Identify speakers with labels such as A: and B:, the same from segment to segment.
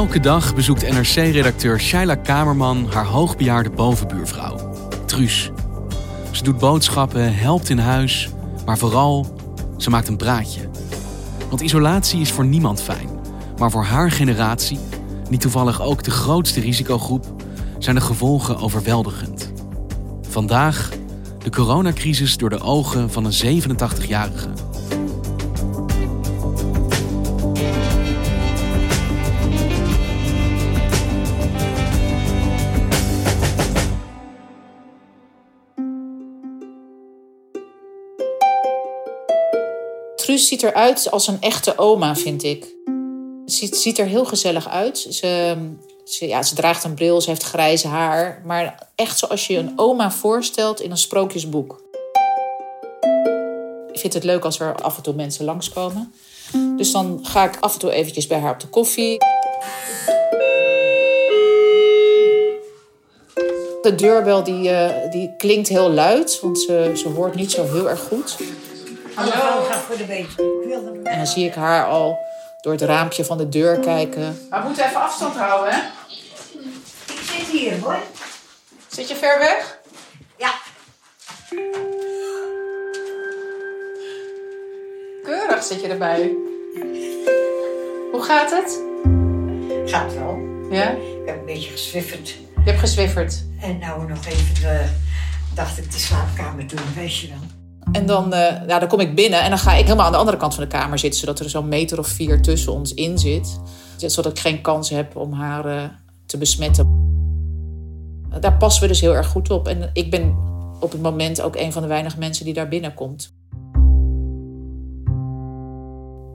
A: Elke dag bezoekt NRC-redacteur Shaila Kamerman haar hoogbejaarde bovenbuurvrouw, Truus. Ze doet boodschappen, helpt in huis, maar vooral, ze maakt een praatje. Want isolatie is voor niemand fijn, maar voor haar generatie, niet toevallig ook de grootste risicogroep, zijn de gevolgen overweldigend. Vandaag de coronacrisis door de ogen van een 87-jarige.
B: Ziet eruit als een echte oma, vind ik. Ze ziet, ziet er heel gezellig uit. Ze, ze, ja, ze draagt een bril, ze heeft grijze haar. Maar echt zoals je een oma voorstelt in een sprookjesboek. Ik vind het leuk als er af en toe mensen langskomen. Dus dan ga ik af en toe eventjes bij haar op de koffie. De deurbel die, eh, die klinkt heel luid, want ze, ze hoort niet zo heel erg goed.
C: Hallo. Ga voor de beetje.
B: En dan zie ik haar al door het raampje van de deur kijken. Maar we moeten even afstand houden, hè?
C: Ik zit hier hoor.
B: Zit je ver weg?
C: Ja.
B: Keurig zit je erbij. Hoe gaat het?
C: Gaat wel.
B: Ja?
C: Ik heb een beetje geswifferd.
B: Je hebt gezwifferd.
C: En nou nog even de, dacht ik de slaapkamer doen, weet je wel.
B: En dan, eh, nou, dan kom ik binnen en dan ga ik helemaal aan de andere kant van de kamer zitten, zodat er zo'n meter of vier tussen ons in zit. Zodat ik geen kans heb om haar eh, te besmetten. Daar passen we dus heel erg goed op. En ik ben op het moment ook een van de weinige mensen die daar binnenkomt.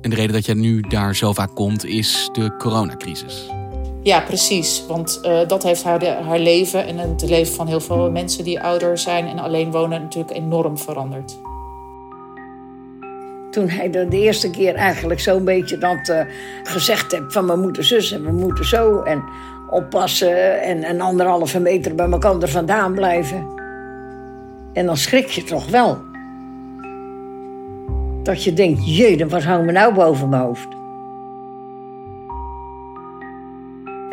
A: En de reden dat jij nu daar zo vaak komt is de coronacrisis.
B: Ja, precies. Want eh, dat heeft haar, haar leven en het leven van heel veel mensen die ouder zijn en alleen wonen natuurlijk enorm veranderd.
D: Toen hij de, de eerste keer eigenlijk zo'n beetje dat eh, gezegd heeft van we moeten zus en we moeten zo en oppassen en een anderhalve meter bij elkaar vandaan blijven. En dan schrik je toch wel. Dat je denkt, jee, wat hangt me nou boven mijn hoofd?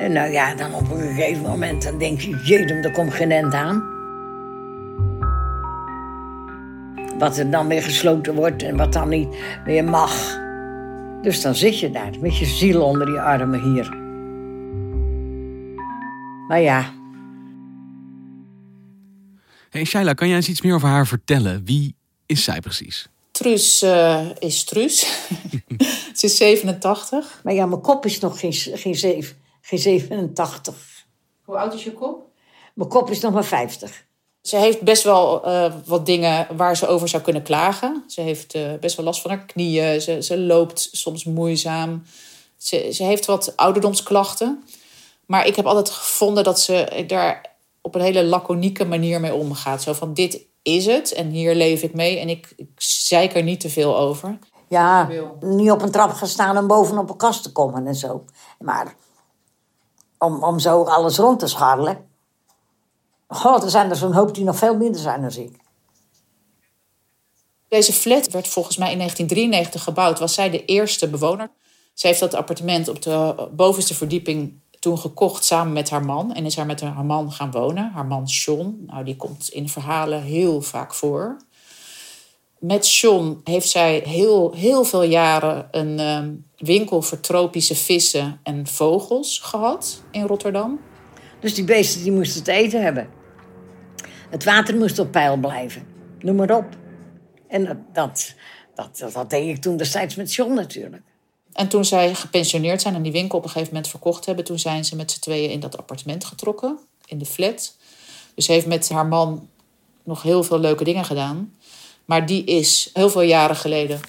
D: En nou ja, dan op een gegeven moment dan denk je, jee, er komt geen end aan. Wat er dan weer gesloten wordt en wat dan niet meer mag. Dus dan zit je daar met je ziel onder je armen hier. Maar ja,
A: Hey Shaila, kan jij eens iets meer over haar vertellen? Wie is zij precies?
B: Truus eh, is Truus. Ze is 87.
D: maar ja, mijn kop is nog geen, geen, zeven, geen 87.
B: Hoe oud is je kop?
D: Mijn kop is nog maar 50.
B: Ze heeft best wel eh, wat dingen waar ze over zou kunnen klagen. Ze heeft eh, best wel last van haar knieën. Ze, ze loopt soms moeizaam. Ze, ze heeft wat ouderdomsklachten. Maar ik heb altijd gevonden dat ze daar op een hele laconieke manier mee omgaat. Zo van, dit is het en hier leef ik mee. En ik, ik zeik er niet te veel over.
D: Ja, niet op een trap gaan staan en bovenop een kast te komen en zo. Maar om, om zo alles rond te scharrelen. God, er zijn er zo'n hoop die nog veel minder zijn dan ik.
B: Deze flat werd volgens mij in 1993 gebouwd. Was zij de eerste bewoner. Ze heeft dat appartement op de bovenste verdieping toen gekocht samen met haar man. En is haar met haar man gaan wonen. Haar man John. Nou, die komt in verhalen heel vaak voor. met John heeft zij heel, heel veel jaren een ehm, winkel voor tropische vissen en vogels gehad in Rotterdam.
D: Dus die beesten die moesten te eten hebben. Het water moest op peil blijven. Noem maar op. En dat, dat, dat, dat deed ik toen destijds met John natuurlijk.
B: En toen zij gepensioneerd zijn en die winkel op een gegeven moment verkocht hebben, toen zijn ze met z'n tweeën in dat appartement getrokken, in de flat. Dus ze heeft met haar man nog heel veel leuke dingen gedaan. Maar die is heel veel jaren geleden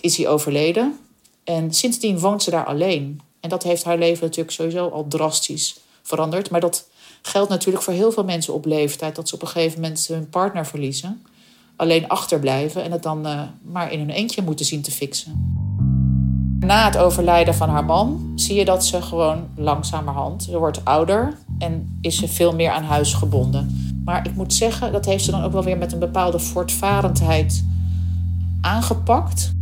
B: is hij overleden. En sindsdien woont ze daar alleen. En dat heeft haar leven natuurlijk sowieso al drastisch veranderd. Maar dat geldt natuurlijk voor heel veel mensen op leeftijd. Dat ze op een gegeven moment hun partner verliezen. Alleen achterblijven en het dan uh, maar in hun eentje moeten zien te fixen. Na het overlijden van haar man zie je dat ze gewoon langzamerhand, ze wordt ouder en is ze veel meer aan huis gebonden. Maar ik moet zeggen, dat heeft ze dan ook wel weer met een bepaalde voortvarendheid aangepakt.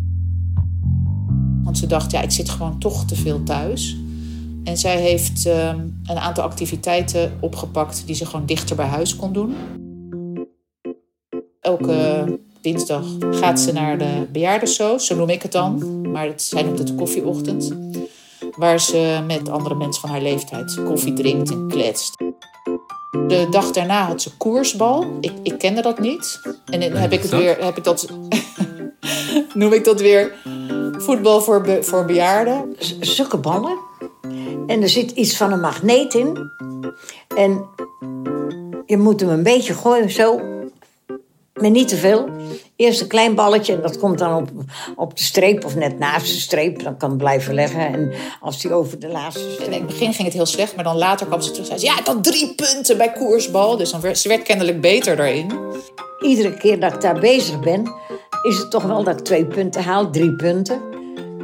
B: Want ze dacht, ja, ik zit gewoon toch te veel thuis. En zij heeft ehm, een aantal activiteiten opgepakt die ze gewoon dichter bij huis kon doen. Elke dinsdag gaat ze naar de bejaardensoos, zo noem ik het dan. Maar het, zij noemt het koffieochtend. Waar ze met andere mensen van haar leeftijd koffie drinkt en kletst. De dag daarna had ze koersbal. Ik, ik kende dat niet. En dan heb ik het weer, heb ik dat, noem ik dat weer voetbal voor, be, voor bejaarden.
D: Zulke ballen. En er zit iets van een magneet in. En je moet hem een beetje gooien, zo. Maar niet te veel. Eerst een klein balletje en dat komt dan op, op de streep of net naast de streep. Dan kan het blijven leggen. En als die over de laatste streep...
B: In het begin ging het heel slecht, maar dan later kwam ze terug en zei ja, ik had drie punten bij koersbal. Dus dan werd, ze werd kennelijk beter daarin.
D: Iedere keer dat ik daar bezig ben, is het toch wel dat ik twee punten haal, drie punten.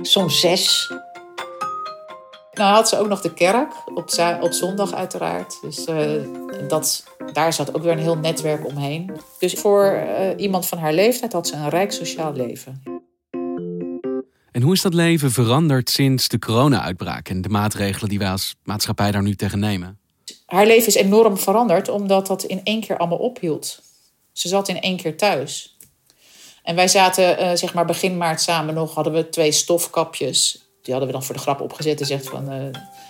D: Soms zes.
B: Nou had ze ook nog de kerk, op, op zondag uiteraard. Dus uh, dat, daar zat ook weer een heel netwerk omheen. Dus voor uh, iemand van haar leeftijd had ze een rijk sociaal leven.
A: En hoe is dat leven veranderd sinds de corona-uitbraak en de maatregelen die wij als maatschappij daar nu tegen nemen?
B: Haar leven is enorm veranderd omdat dat in één keer allemaal ophield. Ze zat in één keer thuis. En wij zaten, uh, zeg maar begin maart samen nog, hadden we twee stofkapjes die hadden we dan voor de grap opgezet en zegt van, uh,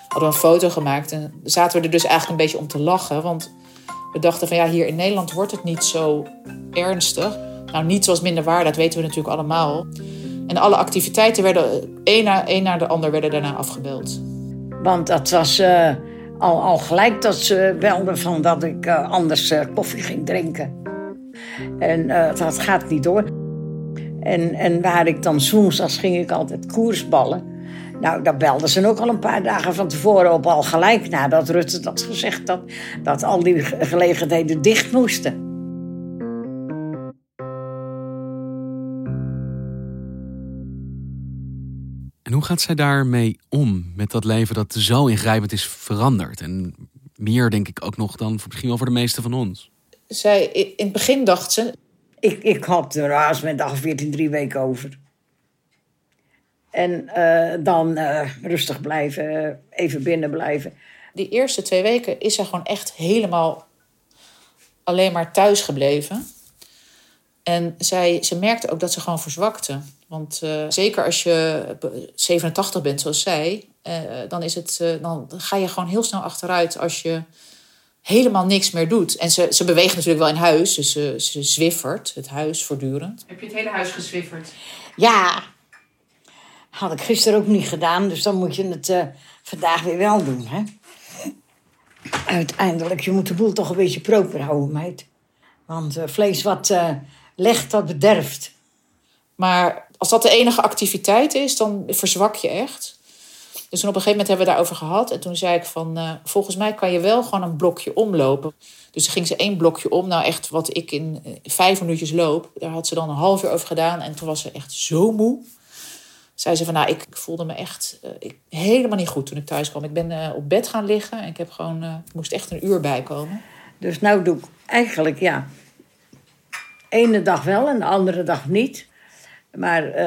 B: hadden we een foto gemaakt. En zaten we er dus eigenlijk een beetje om te lachen. Want we dachten van ja, hier in Nederland wordt het niet zo ernstig. Nou, niet zoals minder waarde, dat weten we natuurlijk allemaal. En alle activiteiten werden, één na, één na de ander, werden daarna afgebeld.
D: Want dat was al, al gelijk dat ze belden van dat ik anders koffie ging drinken. En dat gaat niet door. En, en waar ik dan woensdags ging ik altijd koersballen. Nou, daar belden ze ook al een paar dagen van tevoren op, al gelijk nadat Rutte dat gezegd had, dat al die gelegenheden dicht moesten.
A: En hoe gaat zij daarmee om, met dat leven dat zo ingrijpend is veranderd? En meer, denk ik, ook nog dan misschien wel voor de meeste van ons.
B: Zij, in het begin dacht ze...
D: Ik, ik had er haast met dag 14 drie weken over. En uh, dan uh, rustig blijven, even binnen blijven.
B: Die eerste twee weken is ze gewoon echt helemaal alleen maar thuis gebleven. En zij, ze merkte ook dat ze gewoon verzwakte. Want zeker als je 87 bent, zoals zij, dan, is het, dan ga je gewoon heel snel achteruit als je helemaal niks meer doet. En ze, ze beweegt natuurlijk wel in huis, dus ze, ze zwiffert het huis voortdurend. Heb je het hele huis gezwifferd?
D: Ja, had ik gisteren ook niet gedaan, dus dan moet je het uh, vandaag weer wel doen. Hè? Uiteindelijk, je moet de boel toch een beetje proper houden, meid. Want uh, vlees wat uh, legt, dat bederft.
B: Maar als dat de enige activiteit is, dan verzwak je echt. Dus op een gegeven moment hebben we daarover gehad. En toen zei ik van, uh, volgens mij kan je wel gewoon een blokje omlopen. Dus ging ze één blokje om. Nou echt wat ik in vijf minuutjes loop. Daar had ze dan een half uur over gedaan. En toen was ze echt zo moe zei ze van nou, ik voelde me echt ik, helemaal niet goed toen ik thuis kwam. Ik ben op bed gaan liggen en ik heb gewoon, moest echt een uur bijkomen.
D: Dus nou doe ik eigenlijk ja, ene dag wel en de andere dag niet. Maar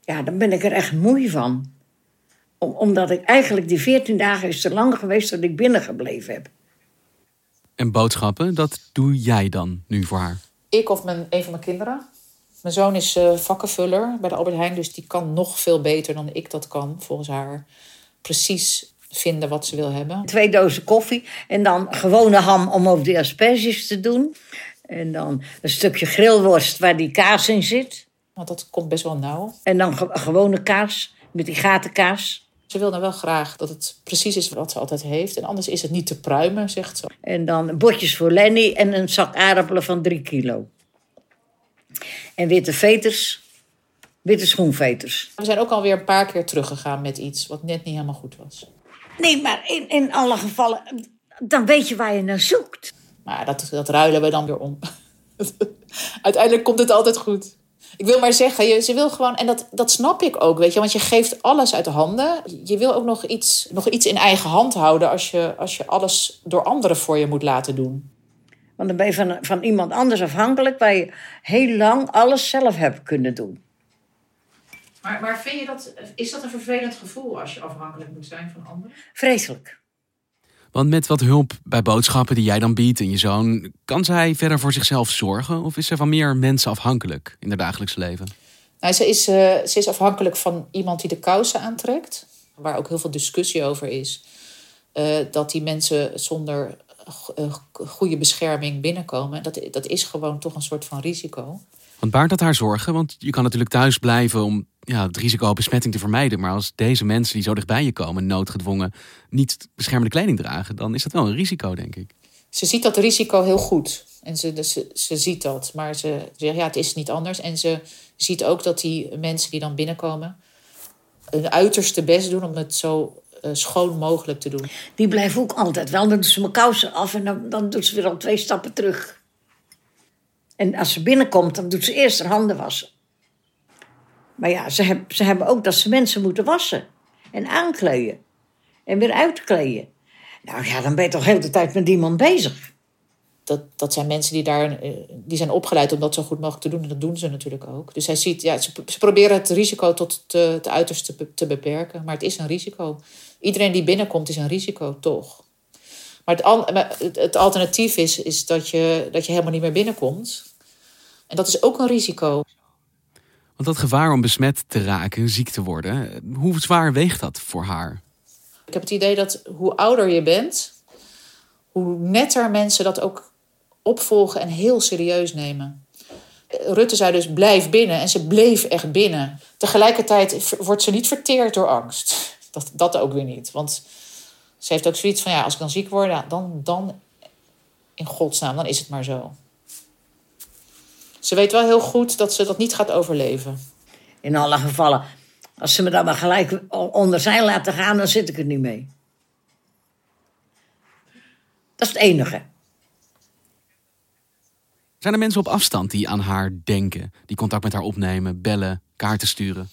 D: ja, dan ben ik er echt moe van. Om, omdat ik eigenlijk die 14 dagen is te lang geweest dat ik binnengebleven heb.
A: En boodschappen, dat doe jij dan nu voor haar?
B: Ik of mijn, een van mijn kinderen. Mijn zoon is uh, vakkenvuller bij de Albert Heijn, dus die kan nog veel beter dan ik dat kan, volgens haar. Precies vinden wat ze wil hebben.
D: Twee dozen koffie en dan gewone ham om over de asperges te doen. En dan een stukje grillworst waar die kaas in zit.
B: Want dat komt best wel nauw.
D: En dan gewone kaas met die gatenkaas.
B: Ze wil dan wel graag dat het precies is wat ze altijd heeft. En anders is het niet te pruimen, zegt ze.
D: En dan botjes voor Lenny en een zak aardappelen van drie kilo. En witte veters, witte schoenveters.
B: We zijn ook alweer een paar keer teruggegaan met iets wat net niet helemaal goed was.
D: Nee, maar in, in alle gevallen, dan weet je waar je naar zoekt.
B: Maar dat, dat ruilen we dan weer om. Uiteindelijk komt het altijd goed. Ik wil maar zeggen, je, ze wil gewoon, en dat, dat snap ik ook, weet je, want je geeft alles uit de handen. Je wil ook nog iets, nog iets in eigen hand houden als je, als je alles door anderen voor je moet laten doen.
D: Want dan ben je van, van iemand anders afhankelijk, waar je heel lang alles zelf hebt kunnen doen.
B: Maar, maar vind je dat, is dat een vervelend gevoel als je afhankelijk moet zijn van anderen?
D: Vreselijk.
A: Want met wat hulp bij boodschappen die jij dan biedt en je zoon, kan zij verder voor zichzelf zorgen? Of is ze van meer mensen afhankelijk in haar dagelijkse leven?
B: Nou, ze, is, uh, ze is afhankelijk van iemand die de kousen aantrekt, waar ook heel veel discussie over is. Uh, dat die mensen zonder uh, goede bescherming binnenkomen. Dat, dat is gewoon toch een soort van risico.
A: Want baart dat haar zorgen? Want je kan natuurlijk thuis blijven om ja, het risico op besmetting te vermijden. Maar als deze mensen die zo dichtbij je komen, noodgedwongen, niet beschermende kleding dragen, dan is dat wel een risico, denk ik.
B: Ze ziet dat risico heel goed. En ze, ze, ze ziet dat. Maar ze zegt, ja, het is niet anders. En ze ziet ook dat die mensen die dan binnenkomen... hun uiterste best doen om het zo uh, schoon mogelijk te doen.
D: Die blijven ook altijd wel. Dan doen ze mijn kousen af en dan, dan doet ze weer al twee stappen terug. En als ze binnenkomt, dan doet ze eerst haar handen wassen. Maar ja, ze, ze hebben ook dat ze mensen moeten wassen. En aankleden. En weer uitkleden. Nou ja, dan ben je toch heel de tijd met iemand bezig.
B: Dat, dat zijn mensen die, daar, eh, die zijn opgeleid om dat zo goed mogelijk te doen. En dat doen ze natuurlijk ook. Dus hij ziet, ja, ze, proberen het risico tot het uiterste te, te beperken. Maar het is een risico. Iedereen die binnenkomt is een risico, toch? Maar het, het, alternatief is, is dat, je, dat je helemaal niet meer binnenkomt. En dat is ook een risico.
A: Want dat gevaar om besmet te raken, ziek te worden, hoe zwaar weegt dat voor haar?
B: Ik heb het idee dat hoe ouder je bent, hoe netter mensen dat ook opvolgen en heel serieus nemen. Rutte zei dus blijf binnen en ze bleef echt binnen. Tegelijkertijd wordt ze niet verteerd door angst. Dat, dat ook weer niet. Want ze heeft ook zoiets van ja, als ik dan ziek word, dan, dan in godsnaam, dan is het maar zo. Ze weet wel heel goed dat ze dat niet gaat overleven.
D: In alle gevallen, als ze me dan maar gelijk onder zijn laten gaan, dan zit ik er niet mee. Dat is het enige.
A: Zijn er mensen op afstand die aan haar denken, die contact met haar opnemen, bellen, kaarten sturen?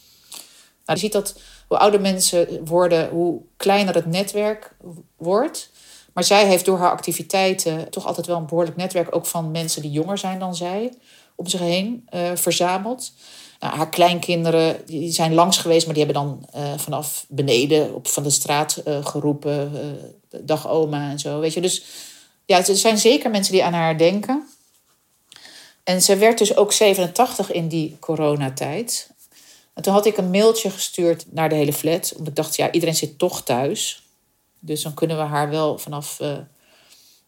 B: Nou, je ziet dat hoe ouder mensen worden, hoe kleiner het netwerk wordt. Maar zij heeft door haar activiteiten toch altijd wel een behoorlijk netwerk, ook van mensen die jonger zijn dan zij om zich heen uh, verzameld. Nou, haar kleinkinderen die zijn langs geweest, maar die hebben dan uh, vanaf beneden op van de straat uh, geroepen. dag oma en zo. Weet je, dus ja, er zijn zeker mensen die aan haar denken. En ze werd dus ook 87 in die coronatijd. En toen had ik een mailtje gestuurd naar de hele flat. Omdat ik dacht, ja, iedereen zit toch thuis. Dus dan kunnen we haar wel vanaf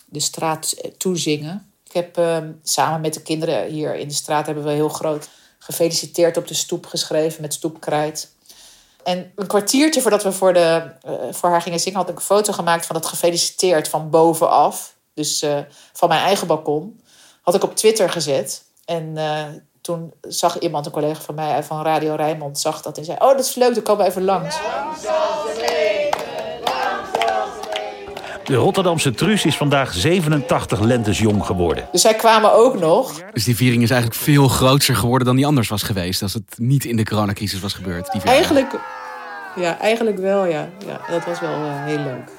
B: de straat toezingen. Ik heb ehm, samen met de kinderen hier in de straat hebben we heel groot gefeliciteerd op de stoep geschreven met stoepkrijt. En een kwartiertje voordat we voor, de, uh, voor haar gingen zingen, had ik een foto gemaakt van het gefeliciteerd van bovenaf. Dus uh, van mijn eigen balkon. Had ik op Twitter gezet. En uh, toen zag iemand, een collega van mij van Radio Rijnmond, zag dat en zei: Oh, dat is leuk, dan komen we even langs.
E: De Rotterdamse Truus is vandaag 87 lentes jong geworden.
B: Dus zij kwamen ook nog.
A: Dus die viering is eigenlijk veel groter geworden dan die anders was geweest... als het niet in de coronacrisis was gebeurd. Die
B: eigenlijk, ja, eigenlijk wel, ja. ja dat was wel uh, heel leuk.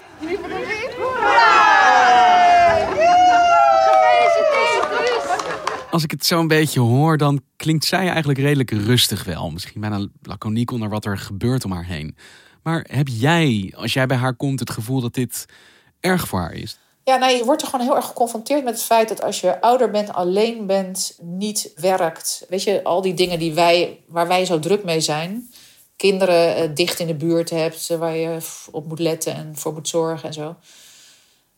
A: Als ik het zo een beetje hoor, dan klinkt zij eigenlijk redelijk rustig wel. Misschien bijna laconiek onder wat er gebeurt om haar heen. Maar heb jij, als jij bij haar komt, het gevoel dat dit erg voor haar is?
B: Ja, nou, je wordt er gewoon heel erg geconfronteerd met het feit dat als je ouder bent, alleen bent, niet werkt. Weet je, al die dingen die wij, waar wij zo druk mee zijn. Kinderen eh, dicht in de buurt hebt, eh, waar je op moet letten en voor moet zorgen en zo.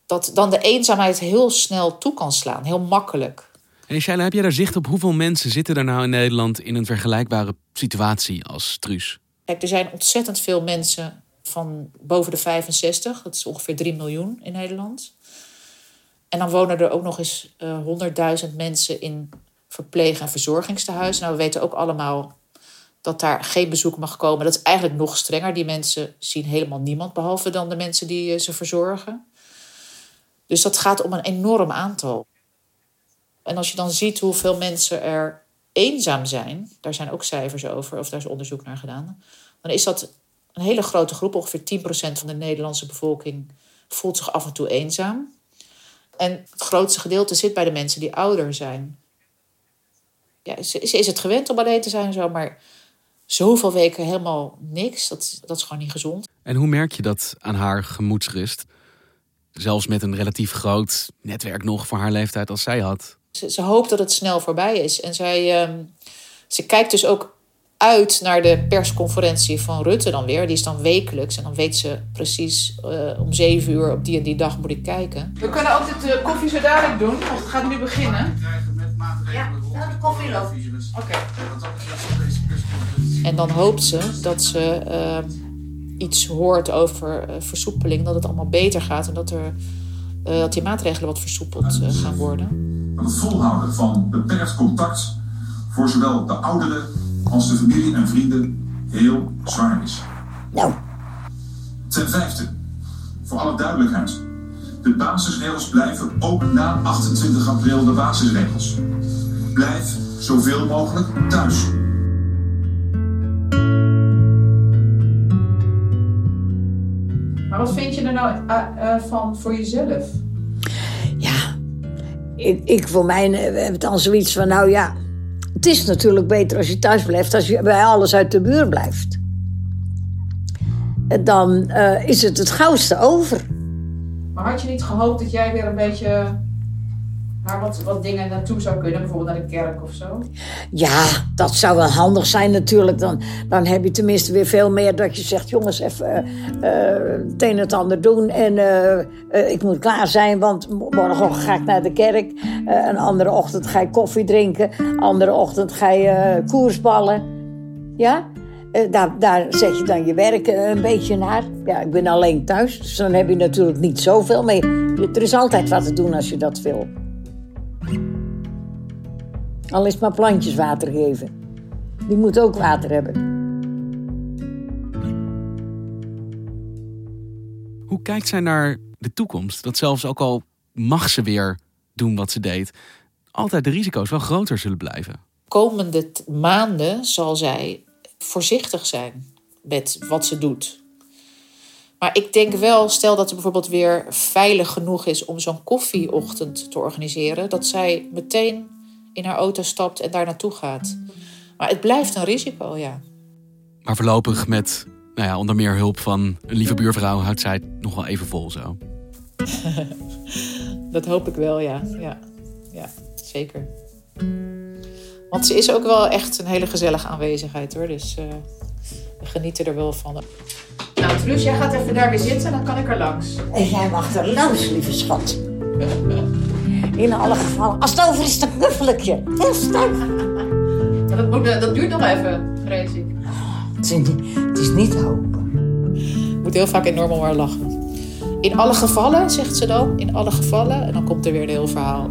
B: Dat dan de eenzaamheid heel snel toe kan slaan, heel makkelijk.
A: En Shaila, heb jij daar zicht op hoeveel mensen zitten er nou in Nederland in een vergelijkbare situatie als Truus?
B: Kijk, er zijn ontzettend veel mensen van boven de 65. Dat is ongeveer 3 miljoen in Nederland. En dan wonen er ook nog eens uh, 100.000 mensen in verpleeg- en verzorgingstehuizen. Nou, we weten ook allemaal dat daar geen bezoek mag komen. Dat is eigenlijk nog strenger. Die mensen zien helemaal niemand, behalve dan de mensen die uh, ze verzorgen. Dus dat gaat om een enorm aantal. En als je dan ziet hoeveel mensen er eenzaam zijn, daar zijn ook cijfers over, of daar is onderzoek naar gedaan, dan is dat een hele grote groep, ongeveer 10% van de Nederlandse bevolking voelt zich af en toe eenzaam. En het grootste gedeelte zit bij de mensen die ouder zijn. Ja, ze, is het gewend om alleen te zijn en zo, maar zoveel weken helemaal niks, dat, dat is gewoon niet gezond.
A: En hoe merk je dat aan haar gemoedsrust? Zelfs met een relatief groot netwerk nog voor haar leeftijd als zij had.
B: Ze, ze hoopt dat het snel voorbij is. En zij, um, ze kijkt dus ook uit naar de persconferentie van Rutte dan weer. Die is dan wekelijks. En dan weet ze precies uh, om zeven uur op die en die dag moet ik kijken. We kunnen ook dit uh, koffie zo dadelijk doen, want het gaat nu beginnen.
C: Ja, nou, de koffie loopt.
B: Oké. Okay. En dan hoopt ze dat ze uh, iets hoort over uh, versoepeling. Dat het allemaal beter gaat en dat, er, dat die maatregelen wat versoepeld gaan worden.
F: Het volhouden van beperkt contact voor zowel de ouderen als de familie en vrienden heel zwaar is.
D: Nou.
F: Ten vijfde, voor alle duidelijkheid. De basisregels blijven ook na 28 april de basisregels. Blijf zoveel mogelijk thuis.
B: Maar wat vind je er nou uh, uh, van voor jezelf?
D: Ja, ik, ik voor mij heb dan zoiets van, nou ja, het is natuurlijk beter als je thuis blijft, als je bij alles uit de buurt blijft. Dan uh, is het het gauwste over.
B: Maar had je niet gehoopt dat jij weer een beetje naar wat, wat dingen naartoe zou kunnen, bijvoorbeeld naar de kerk of zo?
D: Ja, dat zou wel handig zijn natuurlijk. Dan, dan heb je tenminste weer veel meer dat je zegt: jongens, even uh, het een en het ander doen. En uh, ik moet klaar zijn, want morgenochtend ga ik naar de kerk. een andere ochtend ga ik koffie drinken. Andere ochtend ga je koersballen. Ja? daar, daar zet je dan je werk een beetje naar. Ja, ik ben alleen thuis, dus dan heb je natuurlijk niet zoveel mee. Er is altijd wat te doen als je dat wil. Al is maar plantjes water geven. Die moeten ook water hebben.
A: Hoe kijkt zij naar de toekomst? Dat zelfs ook al mag ze weer doen wat ze deed, altijd de risico's wel groter zullen blijven.
B: Komende maanden zal zij voorzichtig zijn met wat ze doet. Maar ik denk wel, stel dat er bijvoorbeeld weer veilig genoeg is om zo'n koffieochtend te organiseren, dat zij meteen in haar auto stapt en daar naartoe gaat. Maar het blijft een risico, ja.
A: Maar voorlopig met nou ja, onder meer hulp van een lieve buurvrouw houdt zij het nog wel even vol zo.
B: dat hoop ik wel, ja. ja. Ja, zeker. Want ze is ook wel echt een hele gezellige aanwezigheid hoor. Dus uh, we genieten er wel van. Nou, Truus, jij gaat even daar weer zitten, dan kan ik er langs.
D: En jij mag er langs, lieve schat. In alle gevallen. Als het over is, dan knuffel ik je. Heel stijf.
B: Dat, moet, dat duurt nog even, vrees ik.
D: Het is niet, het is niet.
B: Ik moet heel vaak enorm om haar lachen. In alle gevallen, zegt ze dan. In alle gevallen. En dan komt er weer een heel verhaal.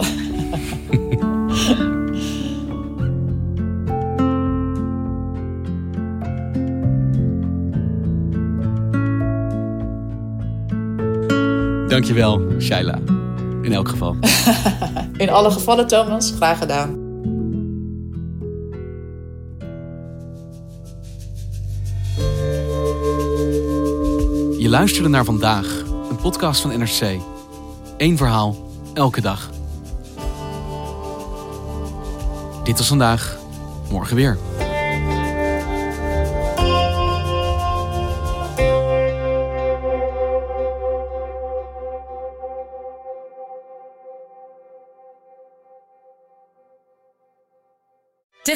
A: Dankjewel, Shaila. In elk geval.
B: In alle gevallen, Thomas. Graag gedaan.
A: Je luisterde naar vandaag, een podcast van NRC. Eén verhaal, elke dag. Dit was vandaag, morgen weer.